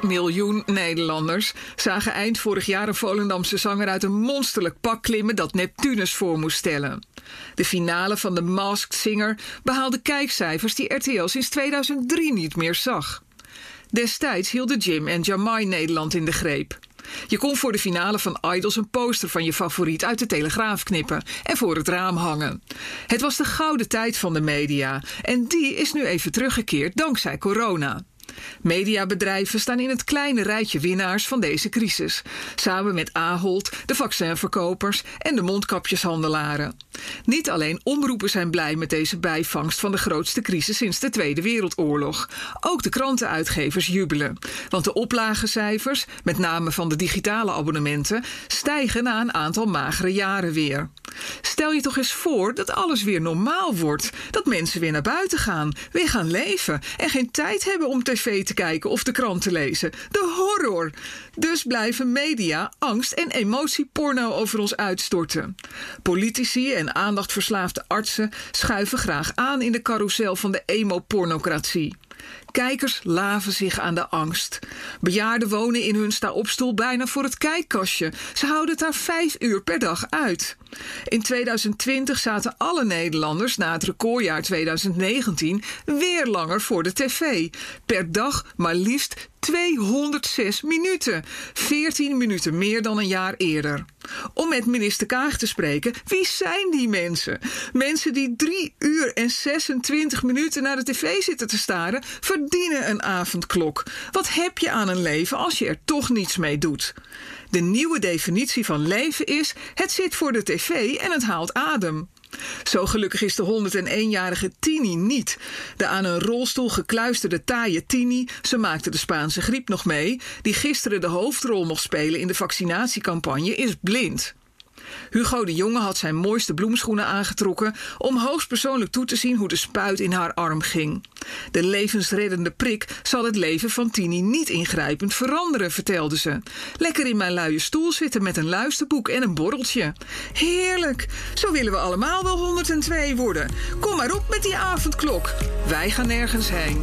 4 miljoen Nederlanders zagen eind vorig jaar een Volendamse zanger uit een monsterlijk pak klimmen dat Neptunus voor moest stellen. De finale van de Masked Singer behaalde kijkcijfers die RTL sinds 2003 niet meer zag. Destijds hielden Jim en Jamai Nederland in de greep. Je kon voor de finale van Idols een poster van je favoriet uit de Telegraaf knippen en voor het raam hangen. Het was de gouden tijd van de media en die is nu even teruggekeerd dankzij corona. Mediabedrijven staan in het kleine rijtje winnaars van deze crisis, samen met Ahold, de vaccinverkopers en de mondkapjeshandelaren. Niet alleen omroepen zijn blij met deze bijvangst van de grootste crisis sinds de Tweede Wereldoorlog. Ook de krantenuitgevers jubelen, want de oplagecijfers, met name van de digitale abonnementen, stijgen na een aantal magere jaren weer. Stel je toch eens voor dat alles weer normaal wordt, dat mensen weer naar buiten gaan, weer gaan leven en geen tijd hebben om te kijken of de krant te lezen. De horror! Dus blijven media angst en emotieporno over ons uitstorten. Politici en aandachtverslaafde artsen schuiven graag aan in de carousel van de emo-pornocratie. Kijkers laven zich aan de angst. Bejaarden wonen in hun sta-opstoel bijna voor het kijkkastje. Ze houden het daar vijf uur per dag uit. In 2020 zaten alle Nederlanders na het recordjaar 2019 weer langer voor de tv. Per dag maar liefst 206 minuten. 14 minuten meer dan een jaar eerder. Om met minister Kaag te spreken, wie zijn die mensen? Mensen die 3 uur en 26 minuten naar de tv zitten te staren, verdienen een avondklok. Wat heb je aan een leven als je er toch niets mee doet? De nieuwe definitie van leven is: het zit voor de tv en het haalt adem. Zo gelukkig is de 101-jarige Tini niet. De aan een rolstoel gekluisterde taaie Tini, ze maakte de Spaanse griep nog mee, die gisteren de hoofdrol mocht spelen in de vaccinatiecampagne, is blind. Hugo de Jonge had zijn mooiste bloemschoenen aangetrokken om hoogstpersoonlijk toe te zien hoe de spuit in haar arm ging. De levensreddende prik zal het leven van Tini niet ingrijpend veranderen, vertelde ze. Lekker in mijn luie stoel zitten met een luisterboek en een borreltje. Heerlijk! Zo willen we allemaal wel 102 worden. Kom maar op met die avondklok. Wij gaan nergens heen.